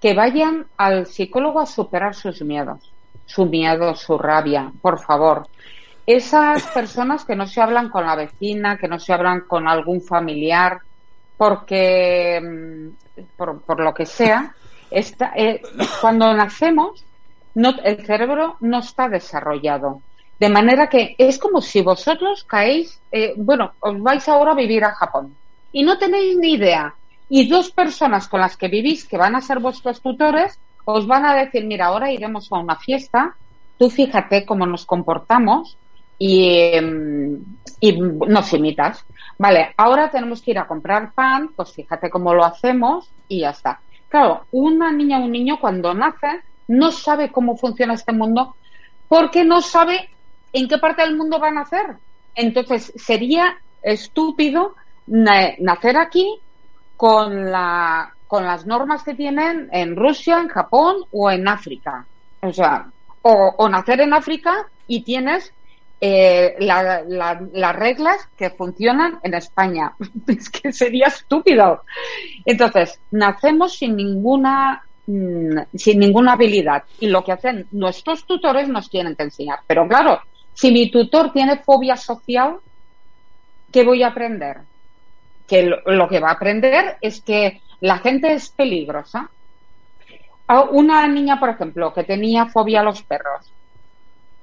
que vayan al psicólogo a superar sus miedos, su miedo, su rabia, por favor. Esas personas que no se hablan con la vecina, que no se hablan con algún familiar, porque mm, por, por lo que sea, está, eh, cuando nacemos el cerebro no está desarrollado. De manera que es como si vosotros caéis, eh, bueno, os vais ahora a vivir a Japón y no tenéis ni idea. Y dos personas con las que vivís, que van a ser vuestros tutores, os van a decir, mira, ahora iremos a una fiesta, tú fíjate cómo nos comportamos y, em, y nos imitas. Vale, ahora tenemos que ir a comprar pan, pues fíjate cómo lo hacemos y ya está. Claro, una niña o un niño cuando nace no sabe cómo funciona este mundo porque no sabe en qué parte del mundo va a nacer. Entonces sería estúpido na- nacer aquí con, la, con las normas que tienen en Rusia, en Japón o en África. O sea, o, o nacer en África y tienes eh, la- la- las reglas que funcionan en España. [laughs] Es que sería estúpido. Entonces, nacemos sin ninguna mm, sin ninguna habilidad y lo que hacen nuestros tutores nos tienen que enseñar. Pero claro, si mi tutor tiene fobia social, ¿qué voy a aprender? Que lo, que va a aprender es que la gente es peligrosa. Una niña, por ejemplo, que tenía fobia a los perros,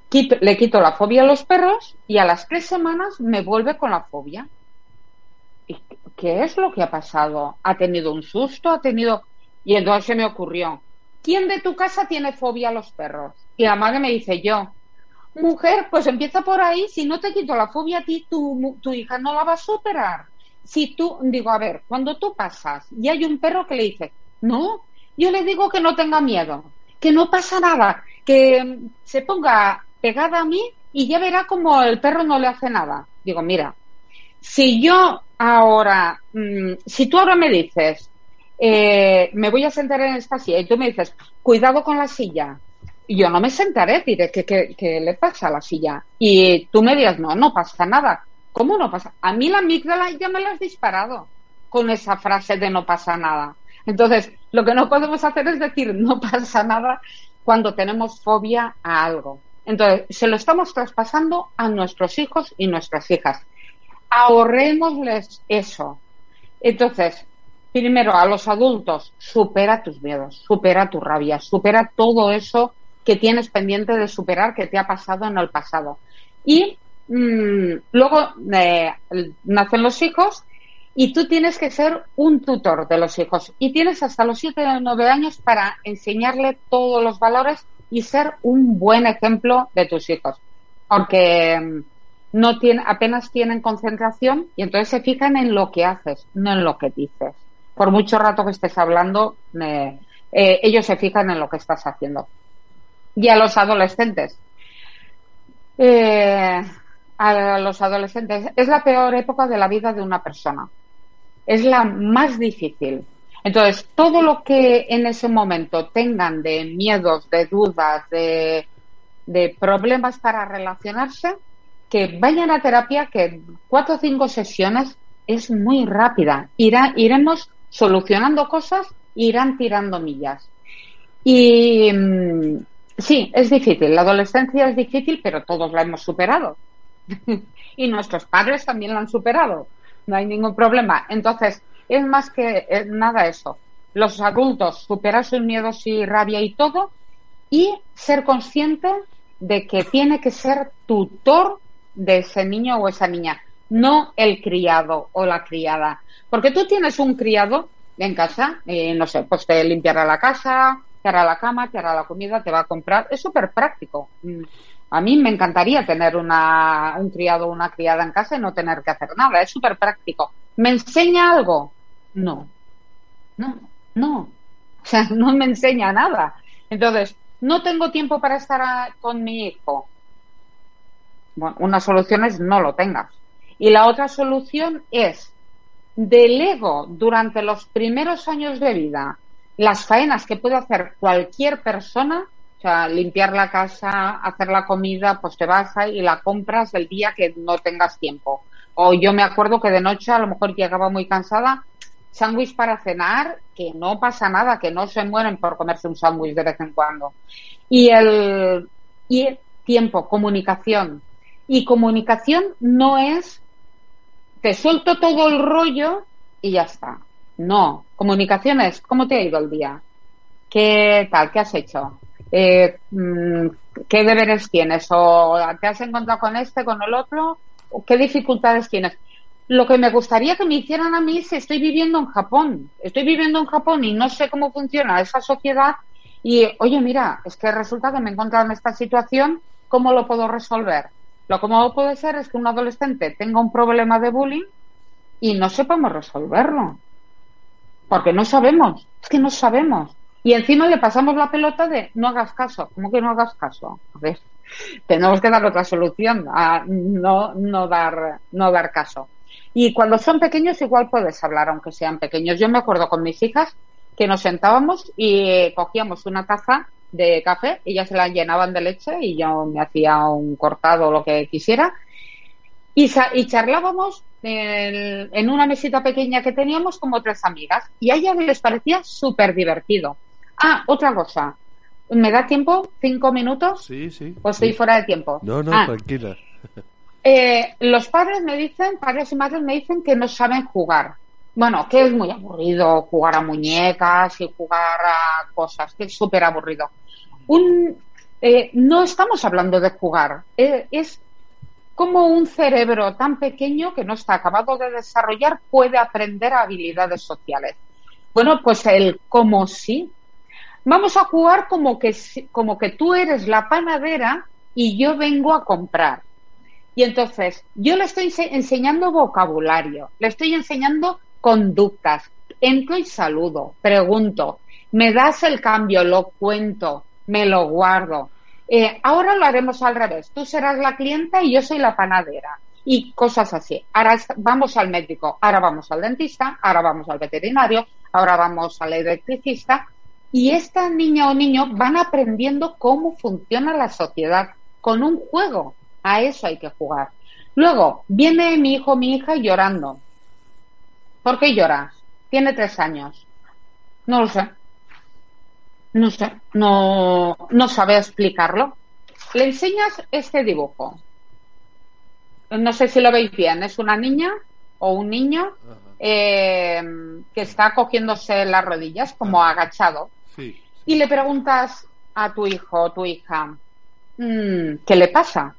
quito- le quito la fobia a los perros y a las tres semanas me vuelve con la fobia. ¿Y qué es lo que ha pasado? ¿Ha tenido un susto? ¿Ha tenido...? Y entonces se me ocurrió, ¿quién de tu casa tiene fobia a los perros? Y la madre me dice, yo. Mujer, pues empieza por ahí, si no te quito la fobia a ti, tu, tu hija no la va a superar. Si tú, digo, a ver, cuando tú pasas y hay un perro que le dice, no, yo le digo que no tenga miedo, que no pasa nada, que mm, se ponga pegada a mí y ya verá como el perro no le hace nada. Digo, mira, si yo ahora, mm, si tú ahora me dices, eh, me voy a sentar en esta silla y tú me dices, cuidado con la silla, yo no me sentaré, diré, ¿qué, qué, qué le pasa a la silla? Y tú me dirás, no, no pasa nada. ¿Cómo no pasa? A mí la amígdala ya me la has disparado con esa frase de no pasa nada. Entonces, lo que no podemos hacer es decir no [laughs] pasa nada cuando tenemos fobia a algo. Entonces, se lo estamos traspasando a nuestros hijos y nuestras hijas. Ahorrémosles eso. Entonces, primero a los adultos, supera tus miedos, supera tu rabia, supera todo eso que tienes pendiente de superar que te ha pasado en el pasado. Y mm, luego eh, nacen los hijos y tú tienes que ser un tutor de los hijos y tienes hasta los 7 o 9 años para enseñarle todos los valores y ser un buen ejemplo de tus hijos. Porque mm, no tiene, apenas tienen concentración y entonces se fijan en lo que haces, no en lo que dices. Por mucho rato que estés hablando, eh, ellos se fijan en lo que estás haciendo. Y a los adolescentes. Eh, a los adolescentes. Es la peor época de la vida de una persona. Es la más difícil. Entonces, todo lo que en ese momento tengan de miedos, de dudas, de, de problemas para relacionarse, que vayan a terapia, que cuatro o cinco sesiones es muy rápida. Irá, iremos solucionando cosas e irán tirando millas. Y mm, sí, es difícil. La adolescencia es difícil, pero todos la hemos superado. [laughs] y nuestros padres también la han superado. No hay ningún problema. Entonces, es más que eh, nada eso. Los adultos superar sus miedos y rabia y todo y ser consciente de que tiene que ser tutor de ese niño o esa niña, no el criado o la criada. Porque tú tienes un criado en casa, eh, no sé, pues te limpiará la casa, te hará la cama, te hará la comida, te va a comprar. Es súper práctico. A mí me encantaría tener una, un criado o una criada en casa y no tener que hacer nada. Es súper práctico. ¿Me enseña algo? No. No, no. O sea, no me enseña nada. Entonces, no tengo tiempo para estar con mi hijo. Bueno, una solución es no lo tengas. Y la otra solución es delego durante los primeros años de vida las faenas que puede hacer cualquier persona, sea, limpiar la casa, hacer la comida, pues te vas ahí y la compras el día que no tengas tiempo. O yo me acuerdo que de noche a lo mejor llegaba muy cansada, sándwich para cenar, que no pasa nada, que no se mueren por comerse un sándwich de vez en cuando. Y el, y el tiempo, comunicación. Y comunicación no es te suelto todo el rollo y ya está. No, comunicación es, ¿cómo te ha ido el día? ¿Qué tal? ¿Qué has hecho? Eh, mm, qué deberes tienes o te has encontrado con este, con el otro, o qué dificultades tienes. Lo que me gustaría que me hicieran a mí si estoy viviendo en Japón. Estoy viviendo en Japón y no sé cómo funciona esa sociedad y, oye, mira, es que resulta que me he encontrado en esta situación, ¿cómo lo puedo resolver? Lo no puede ser es que un adolescente tenga un problema de bullying y no sepamos resolverlo. Porque no sabemos, es que no sabemos. Y encima le pasamos la pelota de no hagas caso. ¿Cómo que no hagas caso? A ver, tenemos que dar otra solución a no, no, dar, no dar caso. Y cuando son pequeños igual puedes hablar, aunque sean pequeños. Yo me acuerdo con mis hijas que nos sentábamos y cogíamos una taza de café, ellas se la llenaban de leche y yo me hacía un cortado o lo que quisiera. Y charlábamos en, en una mesita pequeña que teníamos como tres amigas y a ellas les parecía súper divertido. Ah, otra cosa. ¿Me da tiempo? ¿Cinco minutos? Sí, sí. ¿O estoy fuera de tiempo? No, no, Ah, tranquila. eh, los padres me dicen, padres y madres me dicen que no saben jugar. Bueno, que es muy aburrido jugar a muñecas y jugar a cosas, que es súper aburrido. Un, eh, no estamos hablando de jugar, eh, es como un cerebro tan pequeño que no está acabado de desarrollar puede aprender habilidades sociales. Bueno, pues el como sí. Vamos a jugar como que, como que tú eres la panadera y yo vengo a comprar. Y entonces, yo le estoy ense- enseñando vocabulario, le estoy enseñando conductas. Entro y saludo, pregunto, me das el cambio, lo cuento, me lo guardo. Eh, ahora lo haremos al revés. Tú serás la clienta y yo soy la panadera. Y cosas así. Ahora vamos al médico, ahora vamos al dentista, ahora vamos al veterinario, ahora vamos al electricista. Y esta niña o niño van aprendiendo cómo funciona la sociedad con un juego. A eso hay que jugar. Luego, viene mi hijo o mi hija llorando. ¿Por qué lloras? Tiene tres años. No lo sé. No sé. No, no sabe explicarlo. Le enseñas este dibujo. No sé si lo veis bien. Es una niña o un niño eh, que está cogiéndose las rodillas como agachado Sí. y le preguntas a tu hijo o tu hija, "Mm, ¿qué le pasa?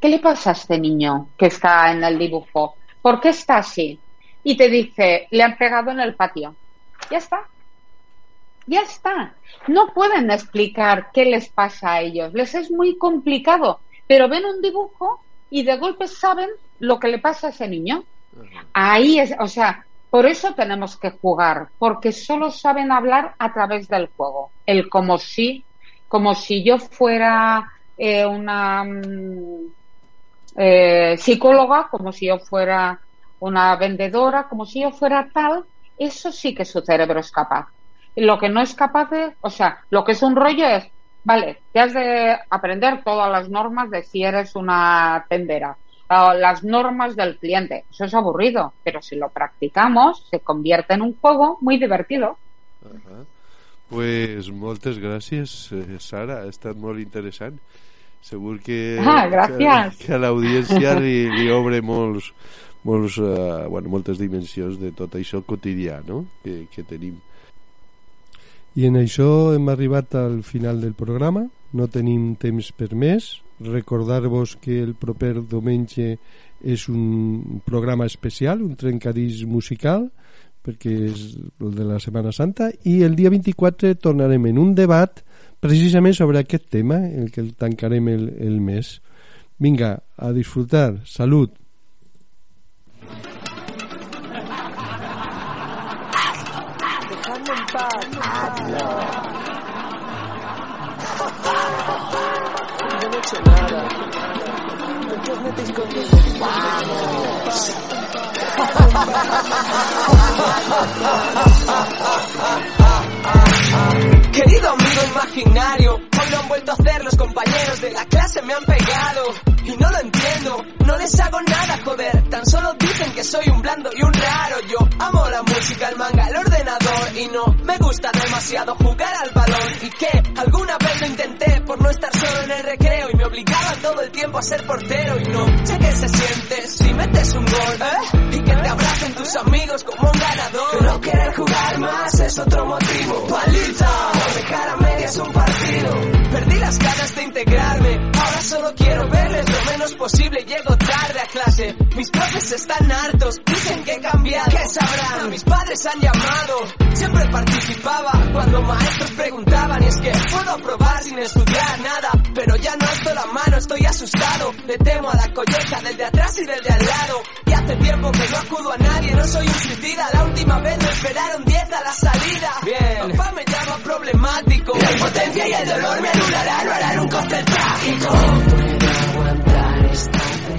¿Qué le pasa a este niño que está en el dibujo? ¿Por qué está así? Y te dice, le han pegado en el patio. Ya está. Ya está. No pueden explicar qué les pasa a ellos. Les es muy complicado. Pero ven un dibujo y de golpe saben lo que le pasa a ese niño. Ahí es, o sea, por eso tenemos que jugar, porque solo saben hablar a través del juego. El como si, como si yo fuera eh, una mm, eh, psicóloga, como si yo fuera una vendedora, como si yo fuera tal, eso sí que su cerebro es capaz. Lo que no es capaz o sea, lo que es un rollo es, vale, te has de aprender todas las normas de si eres una tendera, las normas del cliente. Eso es aburrido, pero si lo practicamos, se convierte en un juego muy divertido. Ahà. Pues moltes gràcies, eh, Sara, ha estat molt interessant. Segur que, Ah, gràcies. que, que a l'audiència li, li obre molts, molts, uh, bueno, moltes dimensions de tot això quotidià no? que, que tenim. I en això hem arribat al final del programa. No tenim temps per més. Recordar-vos que el proper diumenge és un programa especial, un trencadís musical, perquè és el de la Setmana Santa, i el dia 24 tornarem en un debat precisament sobre aquest tema, el que el tancarem el, el mes. Vinga, a disfrutar. Salut. Querido amigo imaginario, hoy lo han vuelto a hacer los compañeros de la clase, me han pegado. Y no lo entiendo, no les hago nada, joder. Tan solo dicen que soy un blando y un raro. Yo amo la música, el manga, el ordenador. Y no me gusta demasiado jugar al balón. Y que alguna vez lo intenté por no estar solo en el todo el tiempo a ser portero y no sé qué se siente si metes un gol ¿eh? y que te abracen tus amigos como un ganador. No querer jugar más es otro motivo. Palito, dejar a medias un partido. Perdí las ganas de integrarme imposible, llego tarde a clase. Mis profes están hartos, dicen que he cambiado. ¿Qué sabrán? Mis padres han llamado. Siempre participaba cuando maestros preguntaban. Y es que puedo aprobar sin estudiar nada. Pero ya no estoy la mano, estoy asustado. Le temo a la colleja del de atrás y del de al lado. Y hace tiempo que no acudo a nadie, no soy un suicida. La última vez me esperaron 10 a la salida. Bien. Papá me llama problemático. La impotencia y el dolor me anularán, no harán un cóctel trágico.